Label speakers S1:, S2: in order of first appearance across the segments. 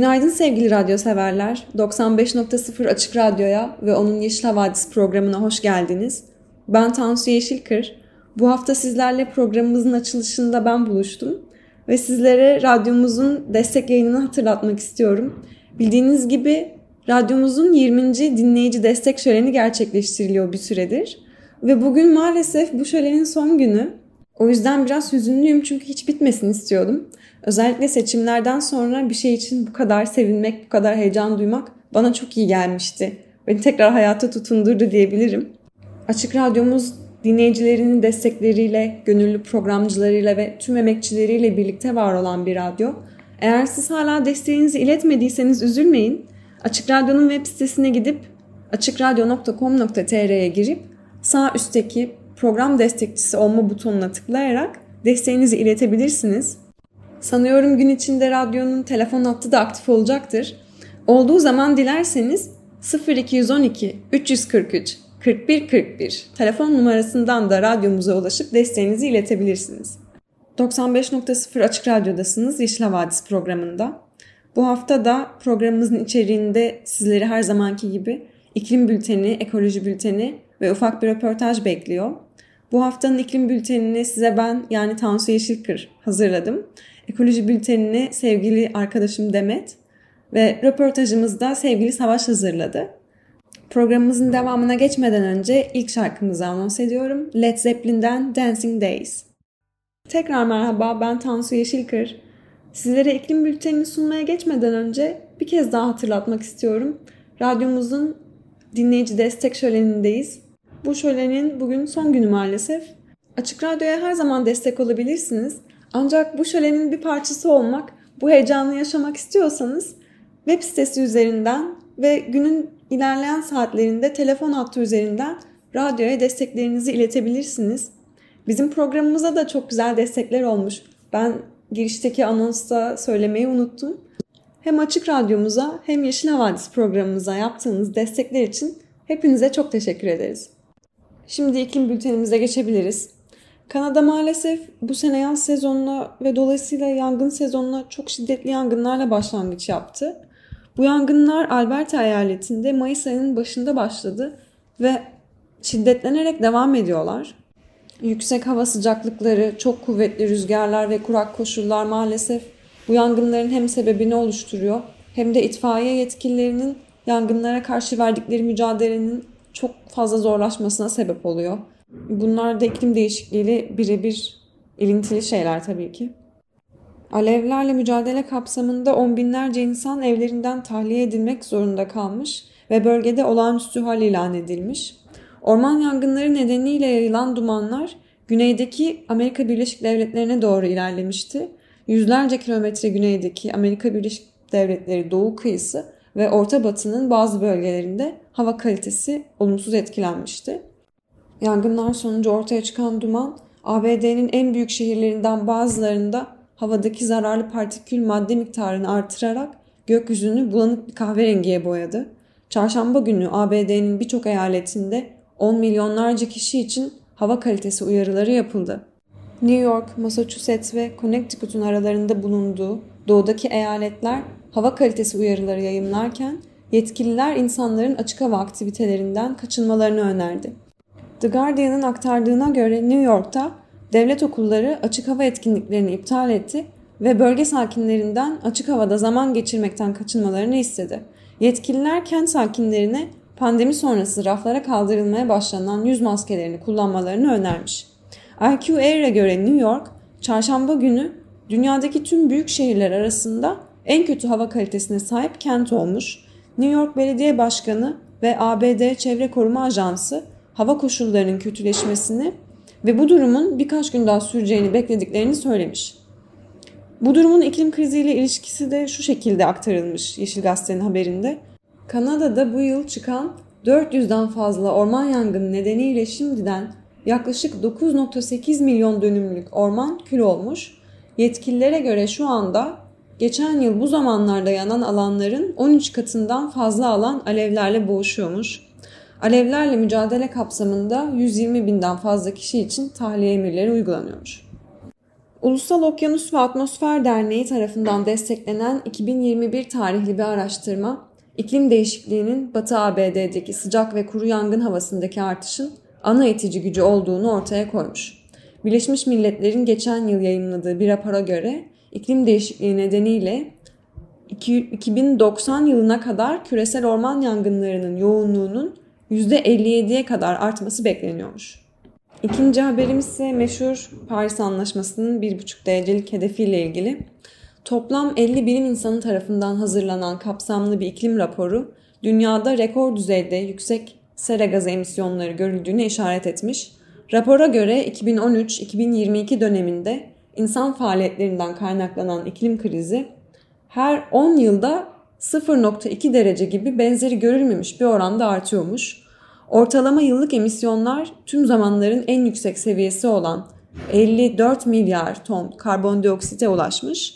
S1: Günaydın sevgili radyo severler. 95.0 Açık Radyo'ya ve onun Yeşil Havadis programına hoş geldiniz. Ben Tansu Yeşilkır. Bu hafta sizlerle programımızın açılışında ben buluştum ve sizlere radyomuzun destek yayınını hatırlatmak istiyorum. Bildiğiniz gibi radyomuzun 20. dinleyici destek şöleni gerçekleştiriliyor bir süredir. Ve bugün maalesef bu şölenin son günü. O yüzden biraz hüzünlüyüm çünkü hiç bitmesin istiyordum. Özellikle seçimlerden sonra bir şey için bu kadar sevinmek, bu kadar heyecan duymak bana çok iyi gelmişti. Beni tekrar hayata tutundurdu diyebilirim. Açık Radyomuz dinleyicilerinin destekleriyle, gönüllü programcılarıyla ve tüm emekçileriyle birlikte var olan bir radyo. Eğer siz hala desteğinizi iletmediyseniz üzülmeyin. Açık Radyo'nun web sitesine gidip açıkradyo.com.tr'ye girip sağ üstteki program destekçisi olma butonuna tıklayarak desteğinizi iletebilirsiniz. Sanıyorum gün içinde radyonun telefon hattı da aktif olacaktır. Olduğu zaman dilerseniz 0212 343 41 41 telefon numarasından da radyomuza ulaşıp desteğinizi iletebilirsiniz. 95.0 Açık Radyo'dasınız Yeşil Havadis programında. Bu hafta da programımızın içeriğinde sizleri her zamanki gibi iklim bülteni, ekoloji bülteni ve ufak bir röportaj bekliyor. Bu haftanın iklim bültenini size ben yani Tansu Yeşilkır hazırladım. Ekoloji bültenini sevgili arkadaşım Demet ve röportajımızda sevgili Savaş hazırladı. Programımızın devamına geçmeden önce ilk şarkımızı anons ediyorum. Led Zeppelin'den Dancing Days. Tekrar merhaba ben Tansu Yeşilkır. Sizlere iklim bültenini sunmaya geçmeden önce bir kez daha hatırlatmak istiyorum. Radyomuzun dinleyici destek şölenindeyiz. Bu şölenin bugün son günü maalesef. Açık Radyo'ya her zaman destek olabilirsiniz. Ancak bu şölenin bir parçası olmak, bu heyecanı yaşamak istiyorsanız web sitesi üzerinden ve günün ilerleyen saatlerinde telefon hattı üzerinden radyoya desteklerinizi iletebilirsiniz. Bizim programımıza da çok güzel destekler olmuş. Ben girişteki anonsta söylemeyi unuttum. Hem Açık Radyomuza hem Yeşil Havadis programımıza yaptığınız destekler için hepinize çok teşekkür ederiz. Şimdi iklim bültenimize geçebiliriz. Kanada maalesef bu sene yaz sezonuna ve dolayısıyla yangın sezonuna çok şiddetli yangınlarla başlangıç yaptı. Bu yangınlar Alberta eyaletinde Mayıs ayının başında başladı ve şiddetlenerek devam ediyorlar. Yüksek hava sıcaklıkları, çok kuvvetli rüzgarlar ve kurak koşullar maalesef bu yangınların hem sebebini oluşturuyor hem de itfaiye yetkililerinin yangınlara karşı verdikleri mücadelenin çok fazla zorlaşmasına sebep oluyor. Bunlar da iklim değişikliğiyle birebir ilintili şeyler tabii ki. Alevlerle mücadele kapsamında on binlerce insan evlerinden tahliye edilmek zorunda kalmış ve bölgede olağanüstü hal ilan edilmiş. Orman yangınları nedeniyle yayılan dumanlar güneydeki Amerika Birleşik Devletleri'ne doğru ilerlemişti. Yüzlerce kilometre güneydeki Amerika Birleşik Devletleri doğu kıyısı ve Orta Batı'nın bazı bölgelerinde hava kalitesi olumsuz etkilenmişti. Yangınlar sonucu ortaya çıkan duman ABD'nin en büyük şehirlerinden bazılarında havadaki zararlı partikül madde miktarını artırarak gökyüzünü bulanık bir kahverengiye boyadı. Çarşamba günü ABD'nin birçok eyaletinde 10 milyonlarca kişi için hava kalitesi uyarıları yapıldı. New York, Massachusetts ve Connecticut'un aralarında bulunduğu doğudaki eyaletler hava kalitesi uyarıları yayımlarken yetkililer insanların açık hava aktivitelerinden kaçınmalarını önerdi. The Guardian'ın aktardığına göre New York'ta devlet okulları açık hava etkinliklerini iptal etti ve bölge sakinlerinden açık havada zaman geçirmekten kaçınmalarını istedi. Yetkililer kent sakinlerine pandemi sonrası raflara kaldırılmaya başlanan yüz maskelerini kullanmalarını önermiş. IQ Air'e göre New York, çarşamba günü dünyadaki tüm büyük şehirler arasında en kötü hava kalitesine sahip kent olmuş. New York Belediye Başkanı ve ABD Çevre Koruma Ajansı hava koşullarının kötüleşmesini ve bu durumun birkaç gün daha süreceğini beklediklerini söylemiş. Bu durumun iklim kriziyle ilişkisi de şu şekilde aktarılmış Yeşil Gazete'nin haberinde. Kanada'da bu yıl çıkan 400'den fazla orman yangını nedeniyle şimdiden yaklaşık 9.8 milyon dönümlük orman kül olmuş. Yetkililere göre şu anda geçen yıl bu zamanlarda yanan alanların 13 katından fazla alan alevlerle boğuşuyormuş. Alevlerle mücadele kapsamında 120 binden fazla kişi için tahliye emirleri uygulanıyormuş. Ulusal Okyanus ve Atmosfer Derneği tarafından desteklenen 2021 tarihli bir araştırma, iklim değişikliğinin Batı ABD'deki sıcak ve kuru yangın havasındaki artışın ana itici gücü olduğunu ortaya koymuş. Birleşmiş Milletler'in geçen yıl yayınladığı bir rapora göre iklim değişikliği nedeniyle 2090 yılına kadar küresel orman yangınlarının yoğunluğunun %57'ye kadar artması bekleniyormuş. İkinci haberimiz ise meşhur Paris Anlaşması'nın 1,5 derecelik hedefiyle ilgili. Toplam 50 bilim insanı tarafından hazırlanan kapsamlı bir iklim raporu dünyada rekor düzeyde yüksek sera gazı emisyonları görüldüğünü işaret etmiş. Rapora göre 2013-2022 döneminde insan faaliyetlerinden kaynaklanan iklim krizi her 10 yılda 0.2 derece gibi benzeri görülmemiş bir oranda artıyormuş. Ortalama yıllık emisyonlar tüm zamanların en yüksek seviyesi olan 54 milyar ton karbondioksite ulaşmış.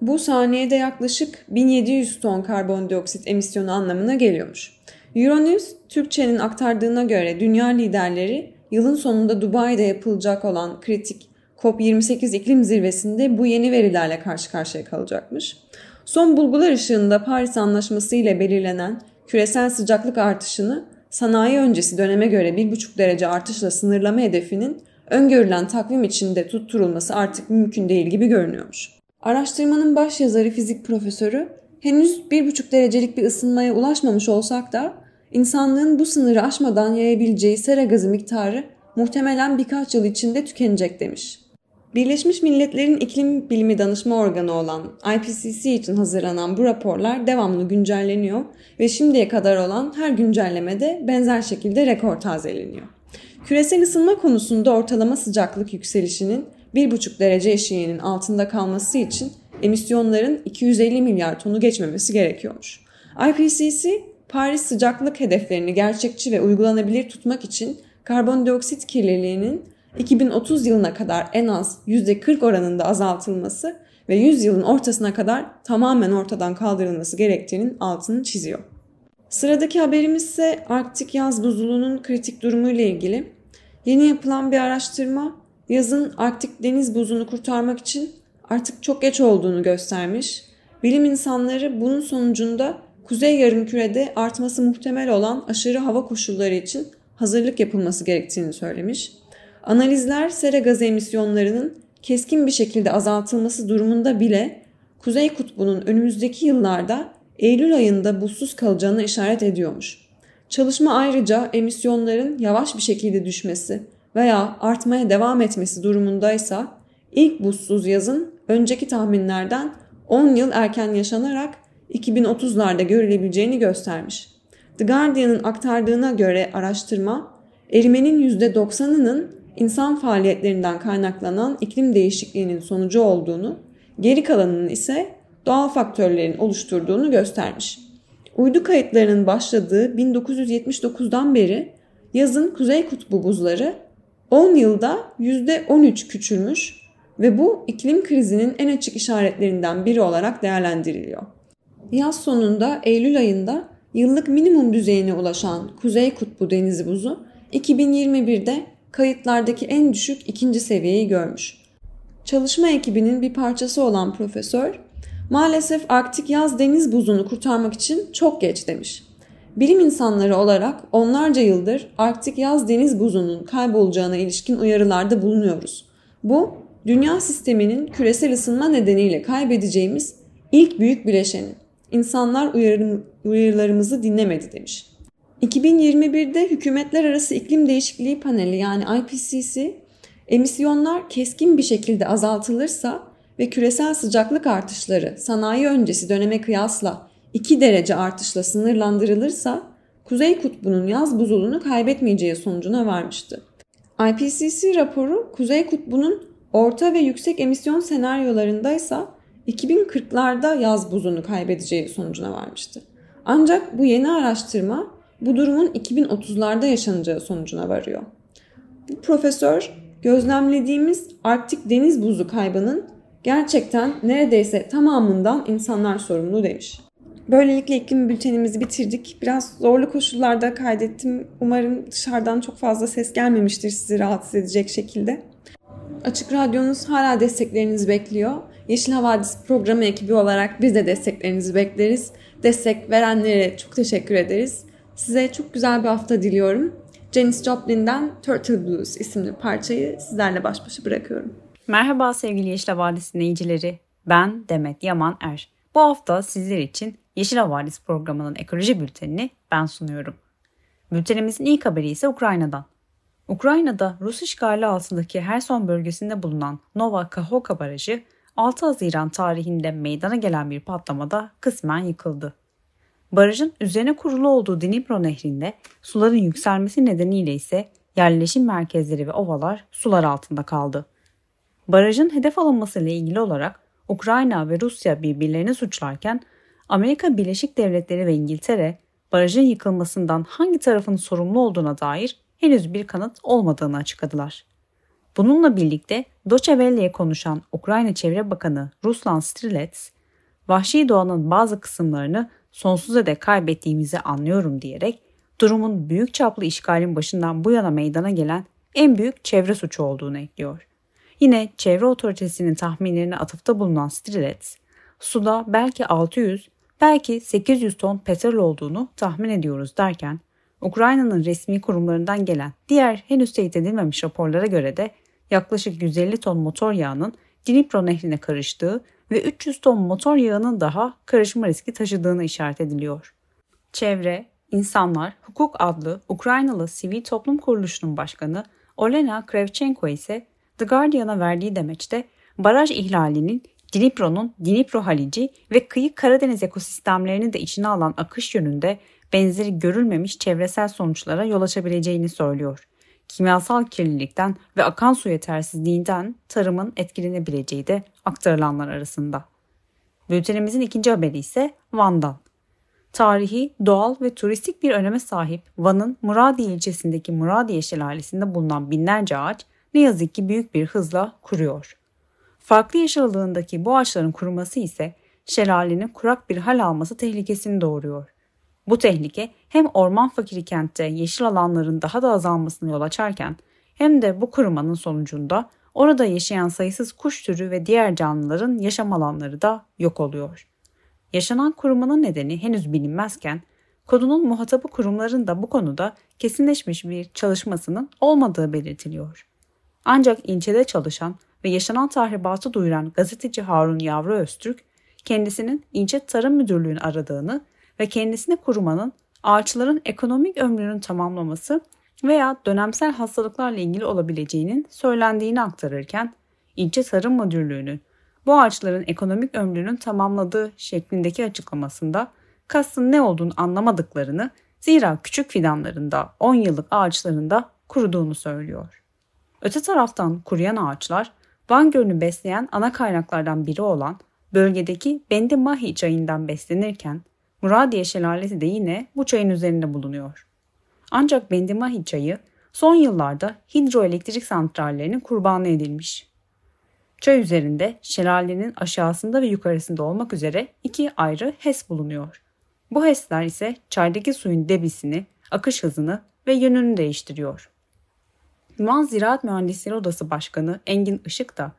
S1: Bu saniyede yaklaşık 1700 ton karbondioksit emisyonu anlamına geliyormuş. Euronews, Türkçe'nin aktardığına göre dünya liderleri yılın sonunda Dubai'de yapılacak olan kritik COP28 iklim zirvesinde bu yeni verilerle karşı karşıya kalacakmış. Son bulgular ışığında Paris Anlaşması ile belirlenen küresel sıcaklık artışını sanayi öncesi döneme göre 1,5 derece artışla sınırlama hedefinin öngörülen takvim içinde tutturulması artık mümkün değil gibi görünüyormuş. Araştırmanın baş yazarı fizik profesörü henüz 1,5 derecelik bir ısınmaya ulaşmamış olsak da insanlığın bu sınırı aşmadan yayabileceği sera gazı miktarı muhtemelen birkaç yıl içinde tükenecek demiş. Birleşmiş Milletler'in iklim bilimi danışma organı olan IPCC için hazırlanan bu raporlar devamlı güncelleniyor ve şimdiye kadar olan her güncellemede benzer şekilde rekor tazeleniyor. Küresel ısınma konusunda ortalama sıcaklık yükselişinin 1,5 derece eşiğinin altında kalması için emisyonların 250 milyar tonu geçmemesi gerekiyormuş. IPCC, Paris sıcaklık hedeflerini gerçekçi ve uygulanabilir tutmak için karbondioksit kirliliğinin 2030 yılına kadar en az %40 oranında azaltılması ve 100 yılın ortasına kadar tamamen ortadan kaldırılması gerektiğinin altını çiziyor. Sıradaki haberimiz ise Arktik yaz buzulunun kritik durumu ile ilgili. Yeni yapılan bir araştırma yazın Arktik deniz buzunu kurtarmak için artık çok geç olduğunu göstermiş. Bilim insanları bunun sonucunda Kuzey Yarımküre'de artması muhtemel olan aşırı hava koşulları için hazırlık yapılması gerektiğini söylemiş. Analizler sera gazı emisyonlarının keskin bir şekilde azaltılması durumunda bile Kuzey Kutbu'nun önümüzdeki yıllarda Eylül ayında buzsuz kalacağını işaret ediyormuş. Çalışma ayrıca emisyonların yavaş bir şekilde düşmesi veya artmaya devam etmesi durumundaysa ilk buzsuz yazın önceki tahminlerden 10 yıl erken yaşanarak 2030'larda görülebileceğini göstermiş. The Guardian'ın aktardığına göre araştırma erimenin %90'ının insan faaliyetlerinden kaynaklanan iklim değişikliğinin sonucu olduğunu, geri kalanının ise doğal faktörlerin oluşturduğunu göstermiş. Uydu kayıtlarının başladığı 1979'dan beri yazın Kuzey Kutbu buzları 10 yılda %13 küçülmüş ve bu iklim krizinin en açık işaretlerinden biri olarak değerlendiriliyor. Yaz sonunda Eylül ayında yıllık minimum düzeyine ulaşan Kuzey Kutbu denizi buzu 2021'de kayıtlardaki en düşük ikinci seviyeyi görmüş. Çalışma ekibinin bir parçası olan profesör, maalesef Arktik yaz deniz buzunu kurtarmak için çok geç demiş. Bilim insanları olarak onlarca yıldır Arktik yaz deniz buzunun kaybolacağına ilişkin uyarılarda bulunuyoruz. Bu, dünya sisteminin küresel ısınma nedeniyle kaybedeceğimiz ilk büyük bileşeni. İnsanlar uyarılarımızı dinlemedi demiş. 2021'de Hükümetler Arası İklim Değişikliği Paneli yani IPCC emisyonlar keskin bir şekilde azaltılırsa ve küresel sıcaklık artışları sanayi öncesi döneme kıyasla 2 derece artışla sınırlandırılırsa Kuzey Kutbu'nun yaz buzulunu kaybetmeyeceği sonucuna varmıştı. IPCC raporu Kuzey Kutbu'nun orta ve yüksek emisyon senaryolarındaysa 2040'larda yaz buzunu kaybedeceği sonucuna varmıştı. Ancak bu yeni araştırma bu durumun 2030'larda yaşanacağı sonucuna varıyor. Bu profesör gözlemlediğimiz Arktik deniz buzu kaybının gerçekten neredeyse tamamından insanlar sorumlu demiş. Böylelikle iklim bültenimizi bitirdik. Biraz zorlu koşullarda kaydettim. Umarım dışarıdan çok fazla ses gelmemiştir sizi rahatsız edecek şekilde. Açık Radyonuz hala desteklerinizi bekliyor. Yeşil Havadis programı ekibi olarak biz de desteklerinizi bekleriz. Destek verenlere çok teşekkür ederiz. Size çok güzel bir hafta diliyorum. Janis Joplin'den Turtle Blues isimli parçayı sizlerle baş başa bırakıyorum.
S2: Merhaba sevgili Yeşil Havadis dinleyicileri. Ben Demet Yaman Er. Bu hafta sizler için Yeşil Havadis programının ekoloji bültenini ben sunuyorum. Bültenimizin ilk haberi ise Ukrayna'dan. Ukrayna'da Rus işgali altındaki Herson bölgesinde bulunan Nova Kakhovka Barajı 6 Haziran tarihinde meydana gelen bir patlamada kısmen yıkıldı. Barajın üzerine kurulu olduğu Dnipro nehrinde suların yükselmesi nedeniyle ise yerleşim merkezleri ve ovalar sular altında kaldı. Barajın hedef alınmasıyla ilgili olarak Ukrayna ve Rusya birbirlerini suçlarken Amerika Birleşik Devletleri ve İngiltere barajın yıkılmasından hangi tarafın sorumlu olduğuna dair henüz bir kanıt olmadığını açıkladılar. Bununla birlikte Deutsche Welle'ye konuşan Ukrayna Çevre Bakanı Ruslan Strilets, vahşi doğanın bazı kısımlarını sonsuza dek kaybettiğimizi anlıyorum diyerek durumun büyük çaplı işgalin başından bu yana meydana gelen en büyük çevre suçu olduğunu ekliyor. Yine çevre otoritesinin tahminlerine atıfta bulunan Strilets, suda belki 600, belki 800 ton petrol olduğunu tahmin ediyoruz derken, Ukrayna'nın resmi kurumlarından gelen diğer henüz teyit edilmemiş raporlara göre de yaklaşık 150 ton motor yağının Dnipro nehrine karıştığı ve 300 ton motor yağının daha karışma riski taşıdığını işaret ediliyor. Çevre, İnsanlar Hukuk adlı Ukraynalı sivil toplum kuruluşunun başkanı Olena Krevchenko ise The Guardian'a verdiği demeçte baraj ihlalinin Dnipro'nun Dnipro Halici ve kıyı Karadeniz ekosistemlerini de içine alan akış yönünde benzeri görülmemiş çevresel sonuçlara yol açabileceğini söylüyor. Kimyasal kirlilikten ve akan su yetersizliğinden tarımın etkilenebileceği de aktarılanlar arasında. Bültenimizin ikinci haberi ise Van'dan. Tarihi, doğal ve turistik bir öneme sahip Van'ın Muradiye ilçesindeki Muradiye Şelalesi'nde bulunan binlerce ağaç ne yazık ki büyük bir hızla kuruyor. Farklı yaş bu ağaçların kuruması ise şelalenin kurak bir hal alması tehlikesini doğuruyor. Bu tehlike hem orman fakiri kentte yeşil alanların daha da azalmasına yol açarken hem de bu kurumanın sonucunda orada yaşayan sayısız kuş türü ve diğer canlıların yaşam alanları da yok oluyor. Yaşanan kurumanın nedeni henüz bilinmezken kodunun muhatabı kurumların da bu konuda kesinleşmiş bir çalışmasının olmadığı belirtiliyor. Ancak ilçede çalışan ve yaşanan tahribatı duyuran gazeteci Harun Yavru Öztürk, kendisinin ilçe tarım müdürlüğünü aradığını ve kendisine kurumanın ağaçların ekonomik ömrünün tamamlaması veya dönemsel hastalıklarla ilgili olabileceğinin söylendiğini aktarırken, ilçe tarım müdürlüğünün bu ağaçların ekonomik ömrünün tamamladığı şeklindeki açıklamasında kastın ne olduğunu anlamadıklarını zira küçük fidanlarında 10 yıllık ağaçlarında kuruduğunu söylüyor. Öte taraftan kuruyan ağaçlar Van Gölü'nü besleyen ana kaynaklardan biri olan bölgedeki Bendi Mahi çayından beslenirken Muradiye Şelalesi de yine bu çayın üzerinde bulunuyor. Ancak Bendi Mahi çayı son yıllarda hidroelektrik santrallerinin kurbanı edilmiş. Çay üzerinde şelalenin aşağısında ve yukarısında olmak üzere iki ayrı HES bulunuyor. Bu HES'ler ise çaydaki suyun debisini, akış hızını ve yönünü değiştiriyor. Yunan Ziraat Mühendisleri Odası Başkanı Engin Işık da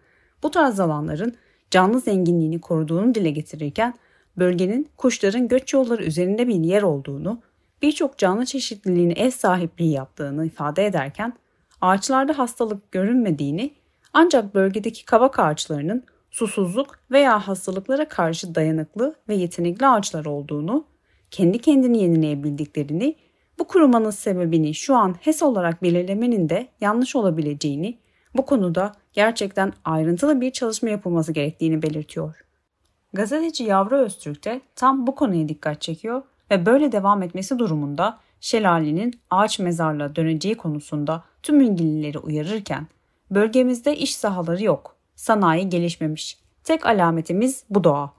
S2: bu tarz alanların canlı zenginliğini koruduğunu dile getirirken bölgenin kuşların göç yolları üzerinde bir yer olduğunu, birçok canlı çeşitliliğine ev sahipliği yaptığını ifade ederken ağaçlarda hastalık görünmediğini ancak bölgedeki kavak ağaçlarının susuzluk veya hastalıklara karşı dayanıklı ve yetenekli ağaçlar olduğunu, kendi kendini yenileyebildiklerini bu kurumanın sebebini şu an HES olarak belirlemenin de yanlış olabileceğini, bu konuda gerçekten ayrıntılı bir çalışma yapılması gerektiğini belirtiyor. Gazeteci Yavru Öztürk de tam bu konuya dikkat çekiyor ve böyle devam etmesi durumunda şelalenin ağaç mezarlığa döneceği konusunda tüm ilgilileri uyarırken bölgemizde iş sahaları yok, sanayi gelişmemiş. Tek alametimiz bu doğa.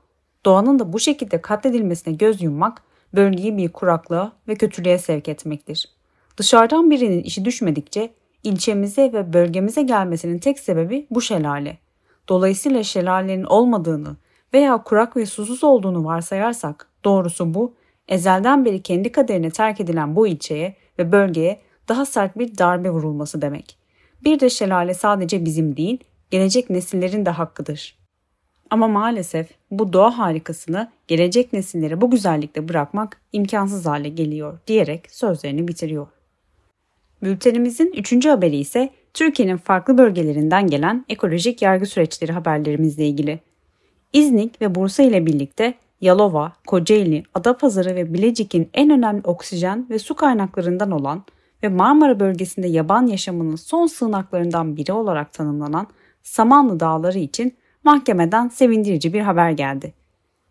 S2: Doğanın da bu şekilde katledilmesine göz yummak bölgeyi bir kuraklığa ve kötülüğe sevk etmektir. Dışarıdan birinin işi düşmedikçe ilçemize ve bölgemize gelmesinin tek sebebi bu şelale. Dolayısıyla şelalenin olmadığını veya kurak ve susuz olduğunu varsayarsak doğrusu bu ezelden beri kendi kaderine terk edilen bu ilçeye ve bölgeye daha sert bir darbe vurulması demek. Bir de şelale sadece bizim değil, gelecek nesillerin de hakkıdır. Ama maalesef bu doğa harikasını gelecek nesillere bu güzellikte bırakmak imkansız hale geliyor diyerek sözlerini bitiriyor. Bültenimizin üçüncü haberi ise Türkiye'nin farklı bölgelerinden gelen ekolojik yargı süreçleri haberlerimizle ilgili. İznik ve Bursa ile birlikte Yalova, Kocaeli, Adapazarı ve Bilecik'in en önemli oksijen ve su kaynaklarından olan ve Marmara bölgesinde yaban yaşamının son sığınaklarından biri olarak tanımlanan Samanlı Dağları için mahkemeden sevindirici bir haber geldi.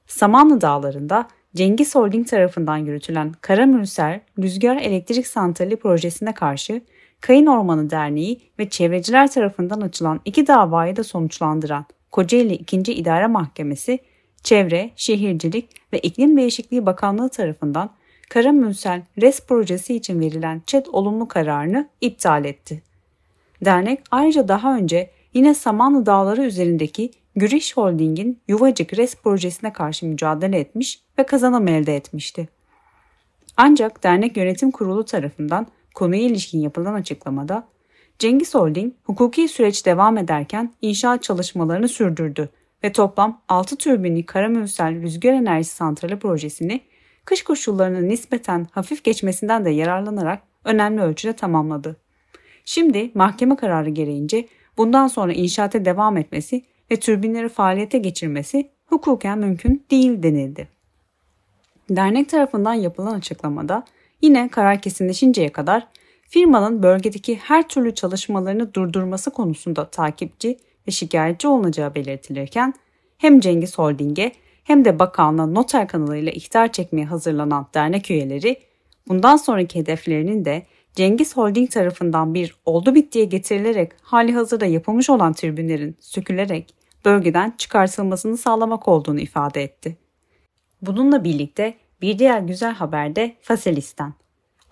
S2: Samanlı Dağları'nda Cengiz Holding tarafından yürütülen Karamürser Rüzgar Elektrik Santrali projesine karşı Kayın Ormanı Derneği ve çevreciler tarafından açılan iki davayı da sonuçlandıran Kocaeli 2. İdare Mahkemesi, Çevre, Şehircilik ve İklim Değişikliği Bakanlığı tarafından Karamürsel RES projesi için verilen ÇED olumlu kararını iptal etti. Dernek ayrıca daha önce yine Samanlı Dağları üzerindeki Güriş Holding'in Yuvacık RES projesine karşı mücadele etmiş ve kazanım elde etmişti. Ancak dernek yönetim kurulu tarafından konuya ilişkin yapılan açıklamada Cengiz Holding hukuki süreç devam ederken inşaat çalışmalarını sürdürdü ve toplam 6 türbinli Karamürsel Rüzgar Enerji Santrali projesini kış koşullarının nispeten hafif geçmesinden de yararlanarak önemli ölçüde tamamladı. Şimdi mahkeme kararı gereğince bundan sonra inşaata devam etmesi ve türbinleri faaliyete geçirmesi hukuken mümkün değil denildi. Dernek tarafından yapılan açıklamada yine karar kesinleşinceye kadar firmanın bölgedeki her türlü çalışmalarını durdurması konusunda takipçi ve şikayetçi olunacağı belirtilirken hem Cengiz Holding'e hem de bakanlığa noter kanalıyla ihtar çekmeye hazırlanan dernek üyeleri bundan sonraki hedeflerinin de Cengiz Holding tarafından bir oldu bittiye getirilerek hali hazırda yapılmış olan tribünlerin sökülerek bölgeden çıkartılmasını sağlamak olduğunu ifade etti. Bununla birlikte bir diğer güzel haber de Faselis'ten.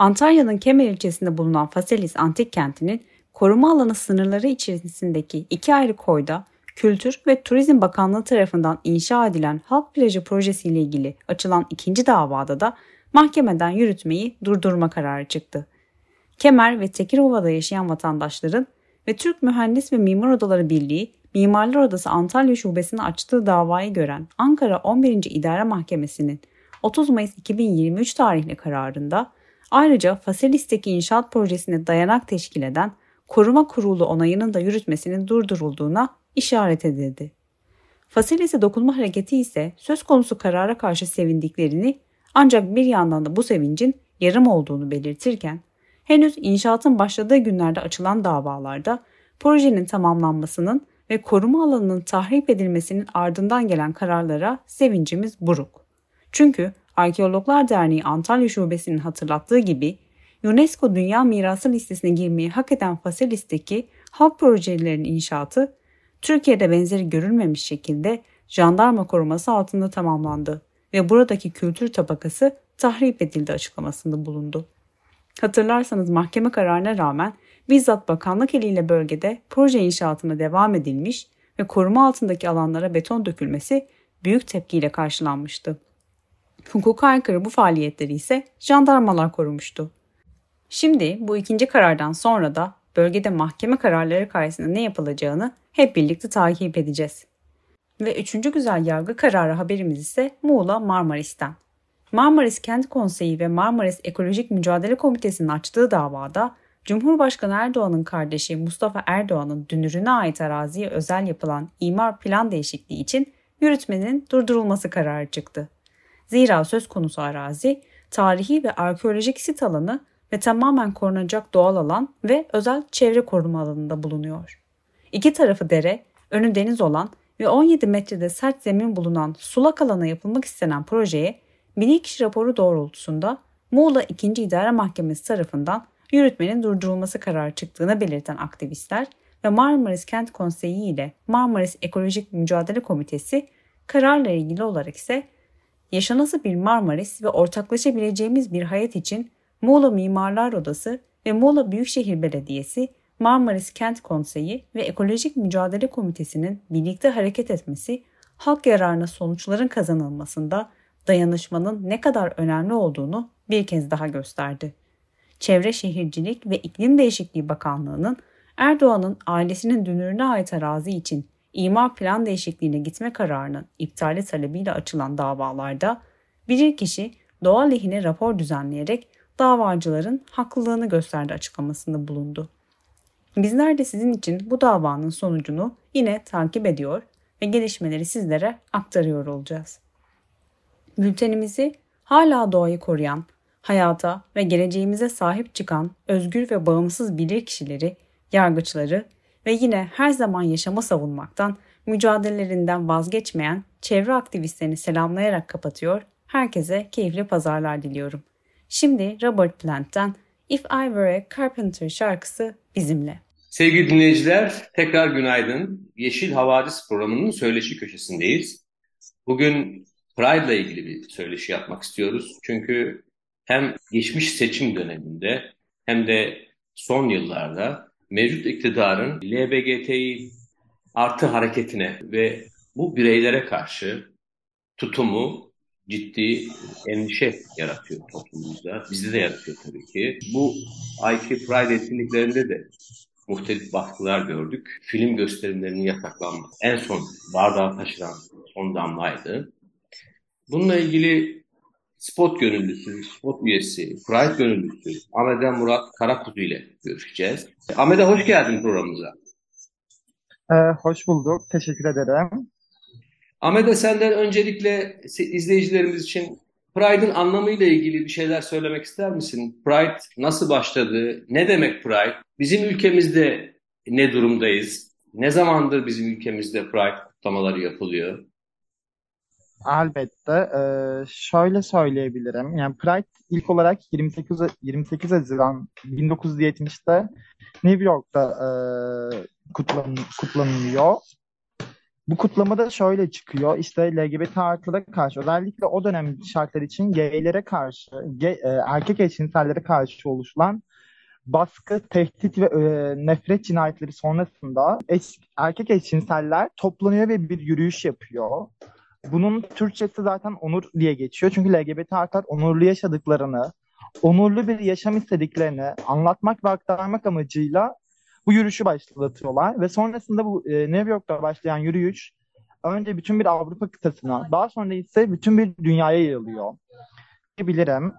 S2: Antalya'nın Kemer ilçesinde bulunan Faselis Antik Kenti'nin koruma alanı sınırları içerisindeki iki ayrı koyda Kültür ve Turizm Bakanlığı tarafından inşa edilen halk plajı projesiyle ilgili açılan ikinci davada da mahkemeden yürütmeyi durdurma kararı çıktı. Kemer ve Tekirova'da yaşayan vatandaşların ve Türk Mühendis ve Mimar Odaları Birliği Mimarlar Odası Antalya Şubesi'ni açtığı davayı gören Ankara 11. İdare Mahkemesi'nin 30 Mayıs 2023 tarihli kararında ayrıca Faselis'teki inşaat projesine dayanak teşkil eden koruma kurulu onayının da yürütmesinin durdurulduğuna işaret edildi. Faselis'e dokunma hareketi ise söz konusu karara karşı sevindiklerini ancak bir yandan da bu sevincin yarım olduğunu belirtirken henüz inşaatın başladığı günlerde açılan davalarda projenin tamamlanmasının ve koruma alanının tahrip edilmesinin ardından gelen kararlara sevincimiz buruk. Çünkü Arkeologlar Derneği Antalya Şubesi'nin hatırlattığı gibi UNESCO Dünya Mirası listesine girmeyi hak eden Faselis'teki halk projelerinin inşaatı Türkiye'de benzeri görülmemiş şekilde jandarma koruması altında tamamlandı ve buradaki kültür tabakası tahrip edildi açıklamasında bulundu. Hatırlarsanız mahkeme kararına rağmen bizzat bakanlık eliyle bölgede proje inşaatına devam edilmiş ve koruma altındaki alanlara beton dökülmesi büyük tepkiyle karşılanmıştı. Hukuka aykırı bu faaliyetleri ise jandarmalar korumuştu. Şimdi bu ikinci karardan sonra da bölgede mahkeme kararları karşısında ne yapılacağını hep birlikte takip edeceğiz. Ve üçüncü güzel yargı kararı haberimiz ise Muğla Marmaris'ten. Marmaris Kent Konseyi ve Marmaris Ekolojik Mücadele Komitesi'nin açtığı davada Cumhurbaşkanı Erdoğan'ın kardeşi Mustafa Erdoğan'ın dünürüne ait araziye özel yapılan imar plan değişikliği için yürütmenin durdurulması kararı çıktı. Zira söz konusu arazi tarihi ve arkeolojik sit alanı ve tamamen korunacak doğal alan ve özel çevre koruma alanında bulunuyor. İki tarafı dere, önü deniz olan ve 17 metrede sert zemin bulunan sulak alana yapılmak istenen projeye bilirkişi raporu doğrultusunda Muğla 2. İdare Mahkemesi tarafından yürütmenin durdurulması kararı çıktığını belirten aktivistler ve Marmaris Kent Konseyi ile Marmaris Ekolojik Mücadele Komitesi kararla ilgili olarak ise yaşanası bir Marmaris ve ortaklaşabileceğimiz bir hayat için Muğla Mimarlar Odası ve Muğla Büyükşehir Belediyesi, Marmaris Kent Konseyi ve Ekolojik Mücadele Komitesi'nin birlikte hareket etmesi, halk yararına sonuçların kazanılmasında dayanışmanın ne kadar önemli olduğunu bir kez daha gösterdi. Çevre Şehircilik ve İklim Değişikliği Bakanlığı'nın Erdoğan'ın ailesinin dünürüne ait arazi için imar plan değişikliğine gitme kararının iptali talebiyle açılan davalarda bilirkişi doğa lehine rapor düzenleyerek davacıların haklılığını gösterdi açıklamasında bulundu. Bizler de sizin için bu davanın sonucunu yine takip ediyor ve gelişmeleri sizlere aktarıyor olacağız. Bültenimizi hala doğayı koruyan, hayata ve geleceğimize sahip çıkan özgür ve bağımsız bilir kişileri, yargıçları ve yine her zaman yaşamı savunmaktan, mücadelelerinden vazgeçmeyen çevre aktivistlerini selamlayarak kapatıyor, herkese keyifli pazarlar diliyorum. Şimdi Robert Plant'ten If I Were a Carpenter şarkısı bizimle.
S3: Sevgili dinleyiciler, tekrar günaydın. Yeşil Havadis programının söyleşi köşesindeyiz. Bugün Pride ile ilgili bir söyleşi yapmak istiyoruz. Çünkü hem geçmiş seçim döneminde hem de son yıllarda mevcut iktidarın LBGTİ artı hareketine ve bu bireylere karşı tutumu ciddi endişe yaratıyor toplumumuzda. Bizde de yaratıyor tabii ki. Bu ayki Pride etkinliklerinde de muhtelif baskılar gördük. Film gösterimlerinin yasaklanması en son bardağı taşıran son damlaydı. Bununla ilgili spot gönüllüsü, spot üyesi, Pride gönüllüsü Ahmet'e Murat Karakuzu ile görüşeceğiz. Ahmet'e hoş geldin programımıza.
S4: Ee, hoş bulduk. Teşekkür ederim.
S3: Ahmet'e senden öncelikle izleyicilerimiz için Pride'ın anlamıyla ilgili bir şeyler söylemek ister misin? Pride nasıl başladı? Ne demek Pride? Bizim ülkemizde ne durumdayız? Ne zamandır bizim ülkemizde Pride kutlamaları yapılıyor?
S4: Elbette. Ee, şöyle söyleyebilirim. Yani Pride ilk olarak 28 28 Haziran 1970'te New York'ta e, kutlan, kutlanılıyor. Bu kutlamada şöyle çıkıyor. İşte LGBT artılara karşı özellikle o dönem şartlar için gaylere karşı, gay, e, erkek eşcinsellere karşı oluşulan baskı, tehdit ve e, nefret cinayetleri sonrasında eş, erkek eşcinseller toplanıyor ve bir yürüyüş yapıyor. Bunun Türkçesi zaten onur diye geçiyor. Çünkü LGBT artılar onurlu yaşadıklarını, onurlu bir yaşam istediklerini anlatmak ve aktarmak amacıyla bu yürüyüşü başlatıyorlar. Ve sonrasında bu e, New York'ta başlayan yürüyüş önce bütün bir Avrupa kıtasına, daha sonra ise bütün bir dünyaya yayılıyor. Bilirim.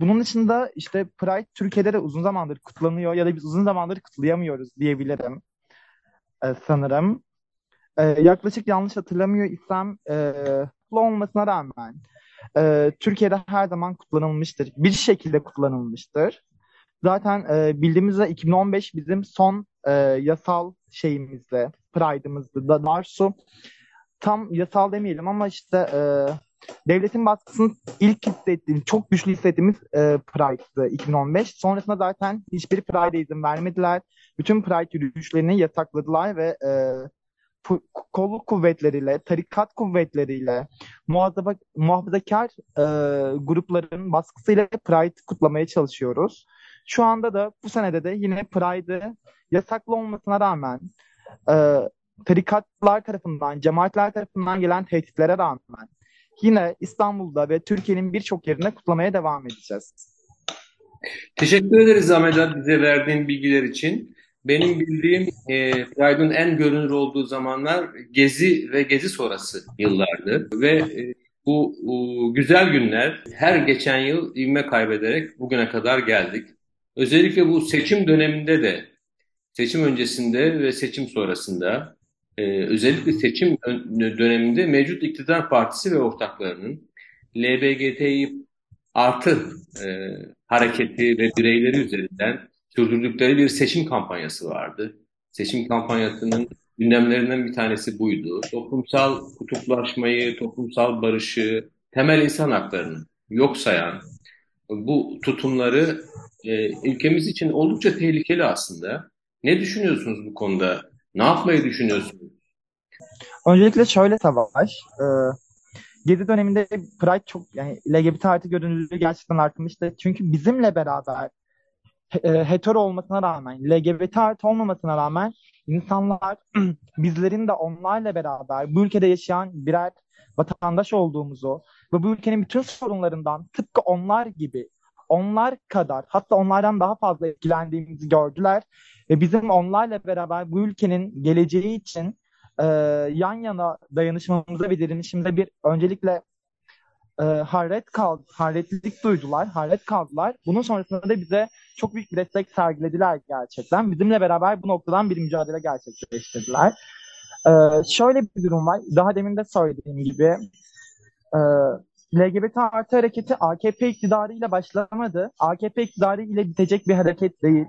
S4: Bunun dışında işte Pride Türkiye'de de uzun zamandır kutlanıyor ya da biz uzun zamandır kutlayamıyoruz diyebilirim ee, sanırım. Ee, yaklaşık yanlış hatırlamıyor isem e, olmasına rağmen e, Türkiye'de her zaman kutlanılmıştır. Bir şekilde kutlanılmıştır. Zaten e, bildiğimiz üzere 2015 bizim son e, yasal şeyimizde, Pride'ımızdı. Da, Darsu tam yasal demeyelim ama işte e, devletin baskısını ilk hissettiğimiz, çok güçlü hissettiğimiz e, Pride'dı 2015. Sonrasında zaten hiçbir Pride'e izin vermediler. Bütün Pride yürüyüşlerini yasakladılar ve e, kolluk kuvvetleriyle, tarikat kuvvetleriyle, muhafazakar, muhafazakar e, grupların baskısıyla Pride kutlamaya çalışıyoruz. Şu anda da bu senede de yine Pride'ı yasaklı olmasına rağmen e, tarikatlar tarafından, cemaatler tarafından gelen tehditlere rağmen yine İstanbul'da ve Türkiye'nin birçok yerine kutlamaya devam edeceğiz.
S3: Teşekkür ederiz Ahmet bize verdiğin bilgiler için. Benim bildiğim e, Pride'ın en görünür olduğu zamanlar Gezi ve Gezi sonrası yıllardı. Ve e, bu, bu güzel günler her geçen yıl ivme kaybederek bugüne kadar geldik. Özellikle bu seçim döneminde de, seçim öncesinde ve seçim sonrasında, e, özellikle seçim döneminde mevcut iktidar partisi ve ortaklarının LBGT'yi artı e, hareketi ve bireyleri üzerinden sürdürdükleri bir seçim kampanyası vardı. Seçim kampanyasının gündemlerinden bir tanesi buydu. Toplumsal kutuplaşmayı, toplumsal barışı, temel insan haklarını yok sayan, bu tutumları e, ülkemiz için oldukça tehlikeli aslında. Ne düşünüyorsunuz bu konuda? Ne yapmayı düşünüyorsunuz?
S4: Öncelikle şöyle Savaş, e, Gezi döneminde Pride çok yani LGBT artı görünürlüğü gerçekten artmıştı. Çünkü bizimle beraber hetero olmasına rağmen, LGBT artı olmamasına rağmen insanlar bizlerin de onlarla beraber bu ülkede yaşayan birer vatandaş olduğumuzu ve bu ülkenin bütün sorunlarından tıpkı onlar gibi, onlar kadar hatta onlardan daha fazla etkilendiğimizi gördüler ve bizim onlarla beraber bu ülkenin geleceği için e, yan yana dayanışmamıza ve direnişimize bir öncelikle e, harret kaldı, harretlilik duydular, harret kaldılar. Bunun sonrasında da bize çok büyük bir destek sergilediler gerçekten. Bizimle beraber bu noktadan bir mücadele gerçekleştirdiler. E, şöyle bir durum var. Daha demin de söylediğim gibi e, LGBT artı hareketi AKP iktidarıyla başlamadı. AKP iktidarı ile bitecek bir hareket değil.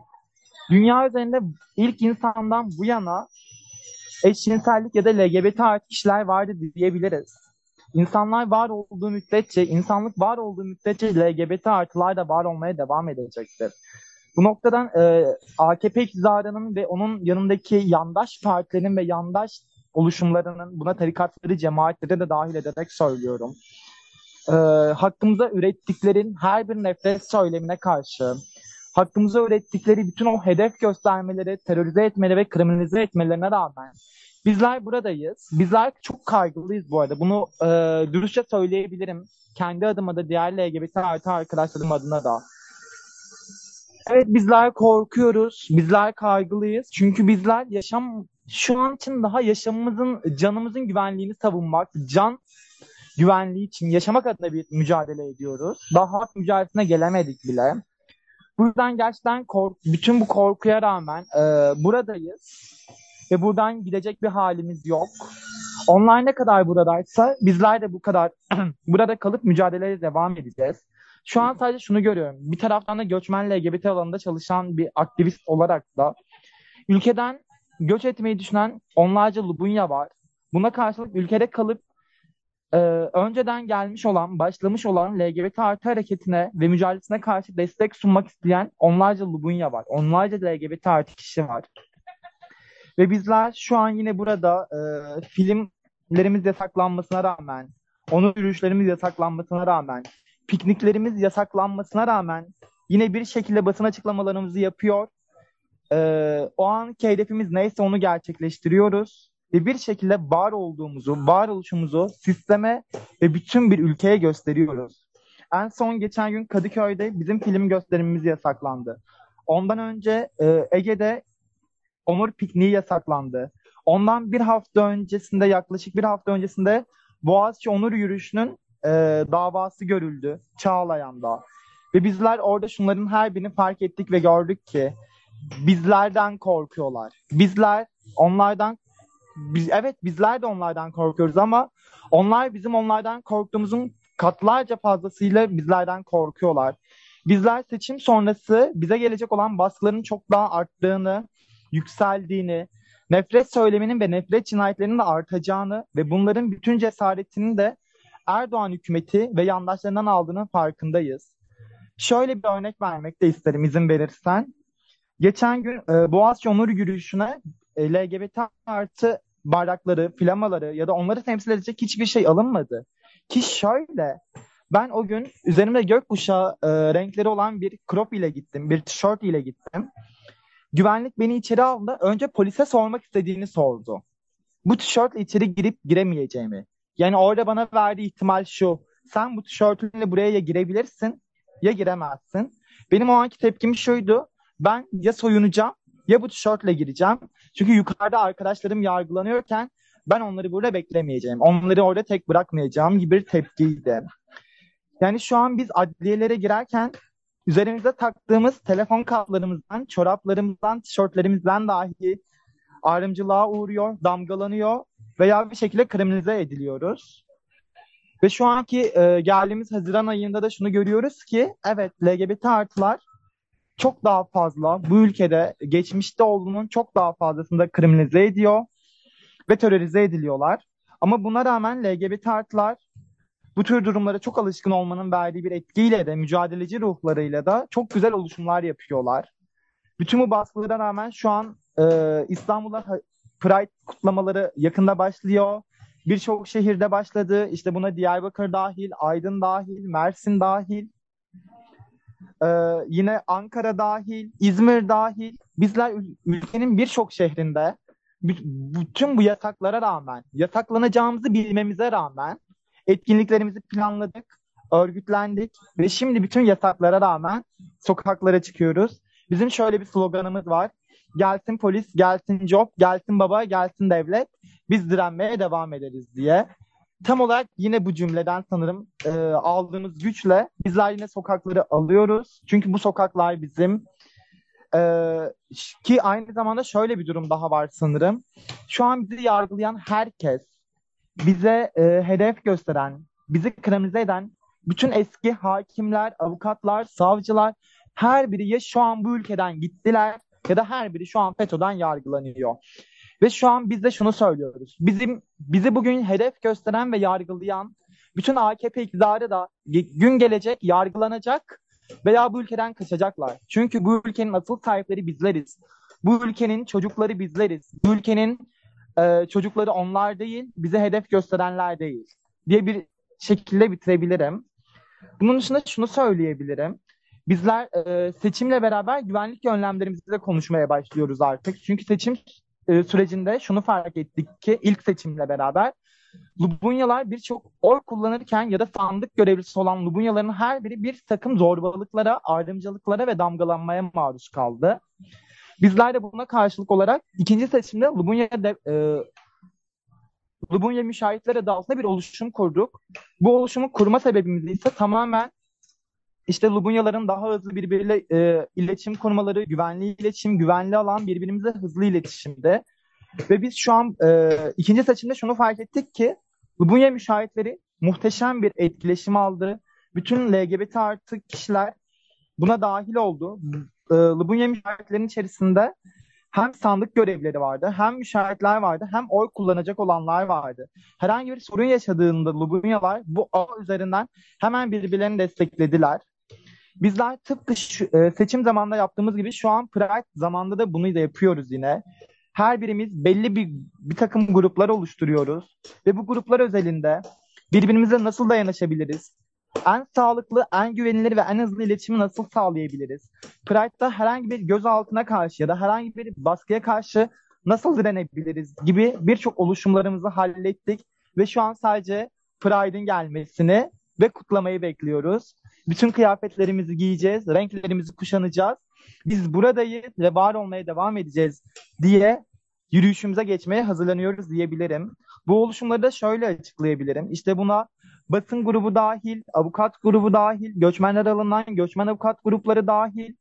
S4: Dünya üzerinde ilk insandan bu yana eşcinsellik ya da LGBT artı kişiler vardı diyebiliriz. İnsanlar var olduğu müddetçe, insanlık var olduğu müddetçe LGBT artılar da var olmaya devam edecektir. Bu noktadan e, AKP iktidarının ve onun yanındaki yandaş partilerin ve yandaş oluşumlarının buna tarikatları, cemaatleri de dahil ederek söylüyorum. E, hakkımıza ürettiklerin her bir nefret söylemine karşı, hakkımıza ürettikleri bütün o hedef göstermeleri, terörize etmeleri ve kriminalize etmelerine rağmen bizler buradayız. Bizler çok kaygılıyız bu arada. Bunu e, dürüstçe söyleyebilirim. Kendi adıma da diğer LGBT artı arkadaşlarım adına da. Evet bizler korkuyoruz. Bizler kaygılıyız. Çünkü bizler yaşam şu an için daha yaşamımızın, canımızın güvenliğini savunmak, can güvenliği için yaşamak adına bir mücadele ediyoruz. Daha hak mücadelesine gelemedik bile. Bu yüzden gerçekten kork bütün bu korkuya rağmen e, buradayız ve buradan gidecek bir halimiz yok. Onlar ne kadar buradaysa bizler de bu kadar burada kalıp mücadeleye devam edeceğiz. Şu an sadece şunu görüyorum. Bir taraftan da göçmen LGBT alanında çalışan bir aktivist olarak da ülkeden göç etmeyi düşünen onlarca Lubunya var. Buna karşılık ülkede kalıp e, önceden gelmiş olan, başlamış olan LGBT artı hareketine ve mücadelesine karşı destek sunmak isteyen onlarca Lubunya var. Onlarca LGBT artı kişi var. Ve bizler şu an yine burada e, filmlerimiz yasaklanmasına rağmen, onur yürüyüşlerimiz yasaklanmasına rağmen, pikniklerimiz yasaklanmasına rağmen yine bir şekilde basın açıklamalarımızı yapıyor. E, o anki hedefimiz neyse onu gerçekleştiriyoruz ve bir şekilde var olduğumuzu, varoluşumuzu sisteme ve bütün bir ülkeye gösteriyoruz. En son geçen gün Kadıköy'de bizim film gösterimimiz yasaklandı. Ondan önce e, Ege'de Onur pikniği yasaklandı. Ondan bir hafta öncesinde, yaklaşık bir hafta öncesinde Boğaziçi Onur Yürüyüşü'nün e, davası görüldü Çağlayan'da. Ve bizler orada şunların her birini fark ettik ve gördük ki bizlerden korkuyorlar. Bizler onlardan biz, evet bizler de onlardan korkuyoruz ama onlar bizim onlardan korktuğumuzun katlarca fazlasıyla bizlerden korkuyorlar. Bizler seçim sonrası bize gelecek olan baskıların çok daha arttığını, yükseldiğini, nefret söyleminin ve nefret cinayetlerinin de artacağını ve bunların bütün cesaretinin de Erdoğan hükümeti ve yandaşlarından aldığının farkındayız. Şöyle bir örnek vermek de isterim izin verirsen. Geçen gün e, Boğaziçi Onur Yürüyüşü'ne e, LGBT artı bayrakları, flamaları ya da onları temsil edecek hiçbir şey alınmadı. Ki şöyle, ben o gün üzerimde gökkuşağı e, renkleri olan bir crop ile gittim, bir tişört ile gittim. Güvenlik beni içeri aldı. Önce polise sormak istediğini sordu. Bu tişörtle içeri girip giremeyeceğimi. Yani orada bana verdiği ihtimal şu. Sen bu tişörtünle buraya ya girebilirsin ya giremezsin. Benim o anki tepkim şuydu. Ben ya soyunacağım ya bu tişörtle gireceğim. Çünkü yukarıda arkadaşlarım yargılanıyorken ben onları burada beklemeyeceğim. Onları orada tek bırakmayacağım gibi bir tepkiydi. Yani şu an biz adliyelere girerken üzerimizde taktığımız telefon kaplarımızdan, çoraplarımızdan, tişörtlerimizden dahi ayrımcılığa uğruyor, damgalanıyor veya bir şekilde kriminalize ediliyoruz. Ve şu anki e, geldiğimiz Haziran ayında da şunu görüyoruz ki evet LGBT artılar çok daha fazla bu ülkede geçmişte olduğunun çok daha fazlasında kriminalize ediyor ve terörize ediliyorlar. Ama buna rağmen LGBT artılar bu tür durumlara çok alışkın olmanın verdiği bir etkiyle de mücadeleci ruhlarıyla da çok güzel oluşumlar yapıyorlar. Bütün bu baskılara rağmen şu an e, İstanbul'da Pride kutlamaları yakında başlıyor. Birçok şehirde başladı. İşte buna Diyarbakır dahil, Aydın dahil, Mersin dahil. Ee, yine Ankara dahil, İzmir dahil. Bizler ülkenin birçok şehrinde bütün bu yasaklara rağmen, yasaklanacağımızı bilmemize rağmen etkinliklerimizi planladık, örgütlendik ve şimdi bütün yasaklara rağmen sokaklara çıkıyoruz. Bizim şöyle bir sloganımız var. Gelsin polis, gelsin job, gelsin baba, gelsin devlet. Biz direnmeye devam ederiz diye. Tam olarak yine bu cümleden sanırım e, aldığımız güçle bizler yine sokakları alıyoruz. Çünkü bu sokaklar bizim. E, ki aynı zamanda şöyle bir durum daha var sanırım. Şu an bizi yargılayan herkes, bize e, hedef gösteren, bizi kriminalize eden bütün eski hakimler, avukatlar, savcılar her biri ya şu an bu ülkeden gittiler ya da her biri şu an FETÖ'den yargılanıyor. Ve şu an biz de şunu söylüyoruz. Bizim bizi bugün hedef gösteren ve yargılayan bütün AKP iktidarı da gün gelecek yargılanacak veya bu ülkeden kaçacaklar. Çünkü bu ülkenin asıl sahipleri bizleriz. Bu ülkenin çocukları bizleriz. Bu ülkenin e, çocukları onlar değil, bize hedef gösterenler değil diye bir şekilde bitirebilirim. Bunun dışında şunu söyleyebilirim. Bizler e, seçimle beraber güvenlik önlemlerimizi de konuşmaya başlıyoruz artık. Çünkü seçim e, sürecinde şunu fark ettik ki ilk seçimle beraber Lubunyalar birçok oy kullanırken ya da sandık görevlisi olan Lubunyaların her biri bir takım zorbalıklara, ayrımcılıklara ve damgalanmaya maruz kaldı. Bizler de buna karşılık olarak ikinci seçimde Lubunya de, e, Lubunya Müşahitler adı altında bir oluşum kurduk. Bu oluşumu kurma sebebimiz ise tamamen işte Lubunyaların daha hızlı birbiriyle e, iletişim kurmaları, güvenli iletişim, güvenli alan birbirimize hızlı iletişimde. Ve biz şu an e, ikinci seçimde şunu fark ettik ki Lubunya müşahitleri muhteşem bir etkileşim aldı. Bütün LGBT artı kişiler buna dahil oldu. E, Lubunya müşahitlerin içerisinde hem sandık görevleri vardı, hem müşahitler vardı, hem oy kullanacak olanlar vardı. Herhangi bir sorun yaşadığında Lubunyalar bu ağ üzerinden hemen birbirlerini desteklediler. Bizler tıpkı şu, e, seçim zamanında yaptığımız gibi şu an Pride zamanında da bunu da yapıyoruz yine. Her birimiz belli bir bir takım gruplar oluşturuyoruz ve bu gruplar özelinde birbirimize nasıl dayanışabiliriz? En sağlıklı, en güvenilir ve en hızlı iletişimi nasıl sağlayabiliriz? Pride'da herhangi bir gözaltına karşı ya da herhangi bir baskıya karşı nasıl direnebiliriz gibi birçok oluşumlarımızı hallettik ve şu an sadece Pride'in gelmesini ve kutlamayı bekliyoruz. Bütün kıyafetlerimizi giyeceğiz, renklerimizi kuşanacağız. Biz buradayız ve var olmaya devam edeceğiz diye yürüyüşümüze geçmeye hazırlanıyoruz diyebilirim. Bu oluşumları da şöyle açıklayabilirim. İşte buna basın grubu dahil, avukat grubu dahil, göçmenler alınan göçmen avukat grupları dahil,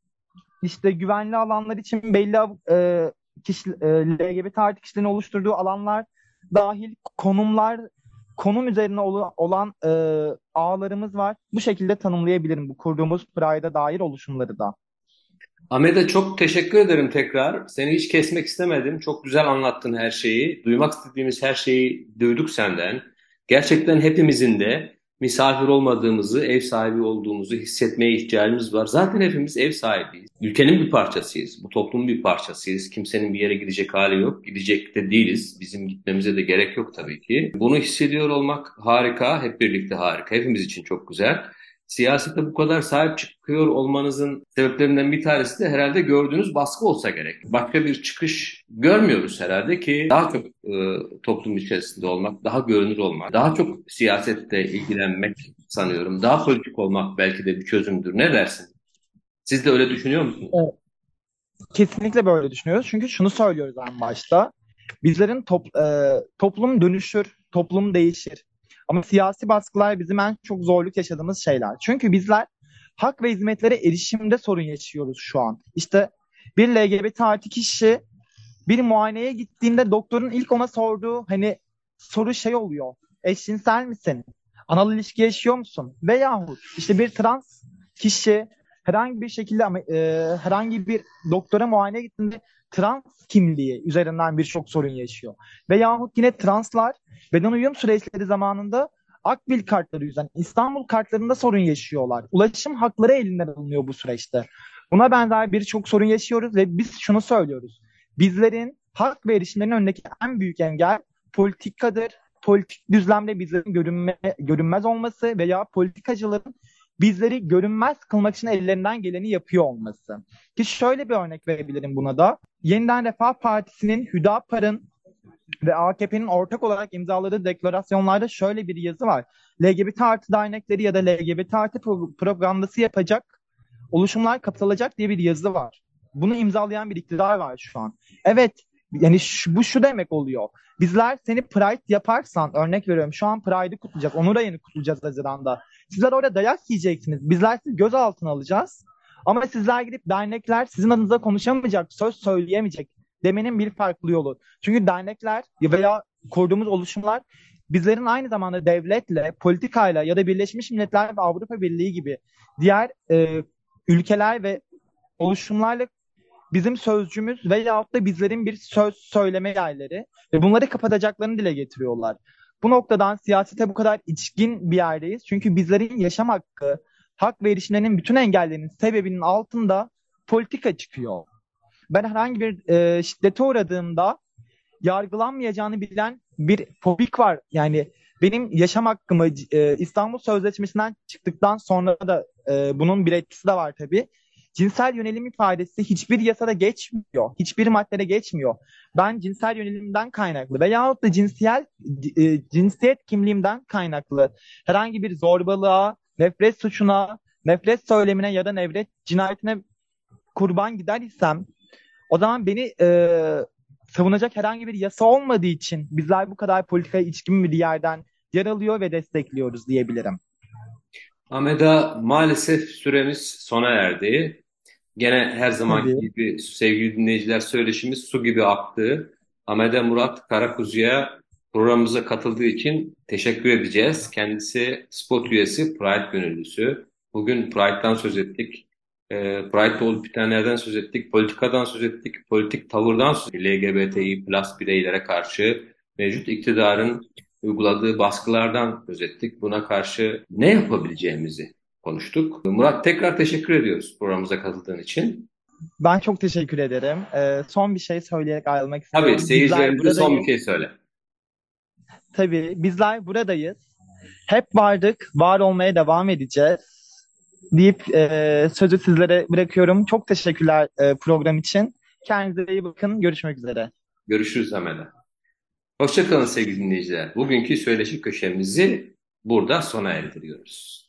S4: işte güvenli alanlar için belli e, kişi, e, LGBT artı kişilerin oluşturduğu alanlar dahil konumlar konum üzerine olan e, ağlarımız var. Bu şekilde tanımlayabilirim bu kurduğumuz Pride'a dair oluşumları da.
S3: Ahmet'e çok teşekkür ederim tekrar. Seni hiç kesmek istemedim. Çok güzel anlattın her şeyi. Duymak istediğimiz her şeyi duyduk senden. Gerçekten hepimizin de misafir olmadığımızı, ev sahibi olduğumuzu hissetmeye ihtiyacımız var. Zaten hepimiz ev sahibiyiz. Ülkenin bir parçasıyız. Bu toplumun bir parçasıyız. Kimsenin bir yere gidecek hali yok. Gidecek de değiliz. Bizim gitmemize de gerek yok tabii ki. Bunu hissediyor olmak harika. Hep birlikte harika. Hepimiz için çok güzel siyasete bu kadar sahip çıkıyor olmanızın sebeplerinden bir tanesi de herhalde gördüğünüz baskı olsa gerek. Başka bir çıkış görmüyoruz herhalde ki daha çok e, toplum içerisinde olmak, daha görünür olmak, daha çok siyasette ilgilenmek sanıyorum. Daha politik olmak belki de bir çözümdür. Ne dersin? Siz de öyle düşünüyor musunuz?
S4: Evet. Kesinlikle böyle düşünüyoruz. Çünkü şunu söylüyoruz en başta. Bizlerin top, e, toplum dönüşür, toplum değişir. Ama siyasi baskılar bizim en çok zorluk yaşadığımız şeyler. Çünkü bizler hak ve hizmetlere erişimde sorun yaşıyoruz şu an. İşte bir LGBT artı kişi bir muayeneye gittiğinde doktorun ilk ona sorduğu hani soru şey oluyor. Eşcinsel misin? Anal ilişki yaşıyor musun? Veyahut işte bir trans kişi herhangi bir şekilde e, herhangi bir doktora muayene gittiğinde trans kimliği üzerinden birçok sorun yaşıyor. Veyahut yine translar beden uyum süreçleri zamanında Akbil kartları yüzünden, İstanbul kartlarında sorun yaşıyorlar. Ulaşım hakları elinden alınıyor bu süreçte. Buna benzer birçok sorun yaşıyoruz ve biz şunu söylüyoruz. Bizlerin hak ve erişimlerin önündeki en büyük engel politikadır. Politik düzlemde bizlerin görünme, görünmez olması veya politikacıların bizleri görünmez kılmak için ellerinden geleni yapıyor olması. Ki şöyle bir örnek verebilirim buna da. Yeniden Refah Partisi'nin Hüdapar'ın ve AKP'nin ortak olarak imzaladığı deklarasyonlarda şöyle bir yazı var. LGBT artı dernekleri ya da LGBT artı propagandası yapacak oluşumlar kapatılacak diye bir yazı var. Bunu imzalayan bir iktidar var şu an. Evet yani şu, bu şu demek oluyor. Bizler seni Pride yaparsan örnek veriyorum şu an Pride'ı kutlayacak. Onur ayını kutlayacağız Haziran'da. Sizler orada dayak yiyeceksiniz. Bizler sizi gözaltına alacağız. Ama sizler gidip dernekler sizin adınıza konuşamayacak, söz söyleyemeyecek demenin bir farklı yolu. Çünkü dernekler veya kurduğumuz oluşumlar bizlerin aynı zamanda devletle, politikayla ya da Birleşmiş Milletler ve Avrupa Birliği gibi diğer e, ülkeler ve oluşumlarla bizim sözcümüz veyahut da bizlerin bir söz söyleme yerleri ve bunları kapatacaklarını dile getiriyorlar. Bu noktadan siyasete bu kadar içkin bir yerdeyiz. Çünkü bizlerin yaşam hakkı, hak ve erişimlerinin bütün engellerinin sebebinin altında politika çıkıyor. Ben herhangi bir e, şiddete uğradığımda yargılanmayacağını bilen bir fobik var. Yani benim yaşam hakkımı e, İstanbul Sözleşmesi'nden çıktıktan sonra da e, bunun bir etkisi de var tabii. Cinsel yönelim ifadesi hiçbir yasada geçmiyor. Hiçbir maddede geçmiyor. Ben cinsel yönelimden kaynaklı veyahut da cinsiyel e, cinsiyet kimliğimden kaynaklı herhangi bir zorbalığa, nefret suçuna, nefret söylemine ya da nefret cinayetine kurban gider isem o zaman beni e, savunacak herhangi bir yasa olmadığı için bizler bu kadar politikaya içkin bir yerden yer alıyor ve destekliyoruz diyebilirim.
S3: Ahmet'a maalesef süremiz sona erdi. Gene her zaman gibi sevgili dinleyiciler söyleşimiz su gibi aktı. Ahmet'e Murat Karakuzu'ya programımıza katıldığı için teşekkür edeceğiz. Kendisi spot üyesi Pride gönüllüsü. Bugün Pride'dan söz ettik. E, Pride'da olup bitenlerden söz ettik. Politikadan söz ettik. Politik tavırdan söz ettik. LGBTİ plus bireylere karşı mevcut iktidarın uyguladığı baskılardan söz ettik. Buna karşı ne yapabileceğimizi konuştuk. Murat tekrar teşekkür ediyoruz programımıza katıldığın için.
S4: Ben çok teşekkür ederim. Ee, son bir şey söyleyerek ayrılmak istiyorum.
S3: Tabii seyircilerimize son bir şey söyle.
S4: Tabii bizler buradayız. Hep vardık, var olmaya devam edeceğiz deyip e, sözü sizlere bırakıyorum. Çok teşekkürler e, program için. Kendinize iyi bakın. Görüşmek üzere.
S3: Görüşürüz Amela. Hoşçakalın sevgili dinleyiciler. Bugünkü söyleşi köşemizi burada sona erdiriyoruz.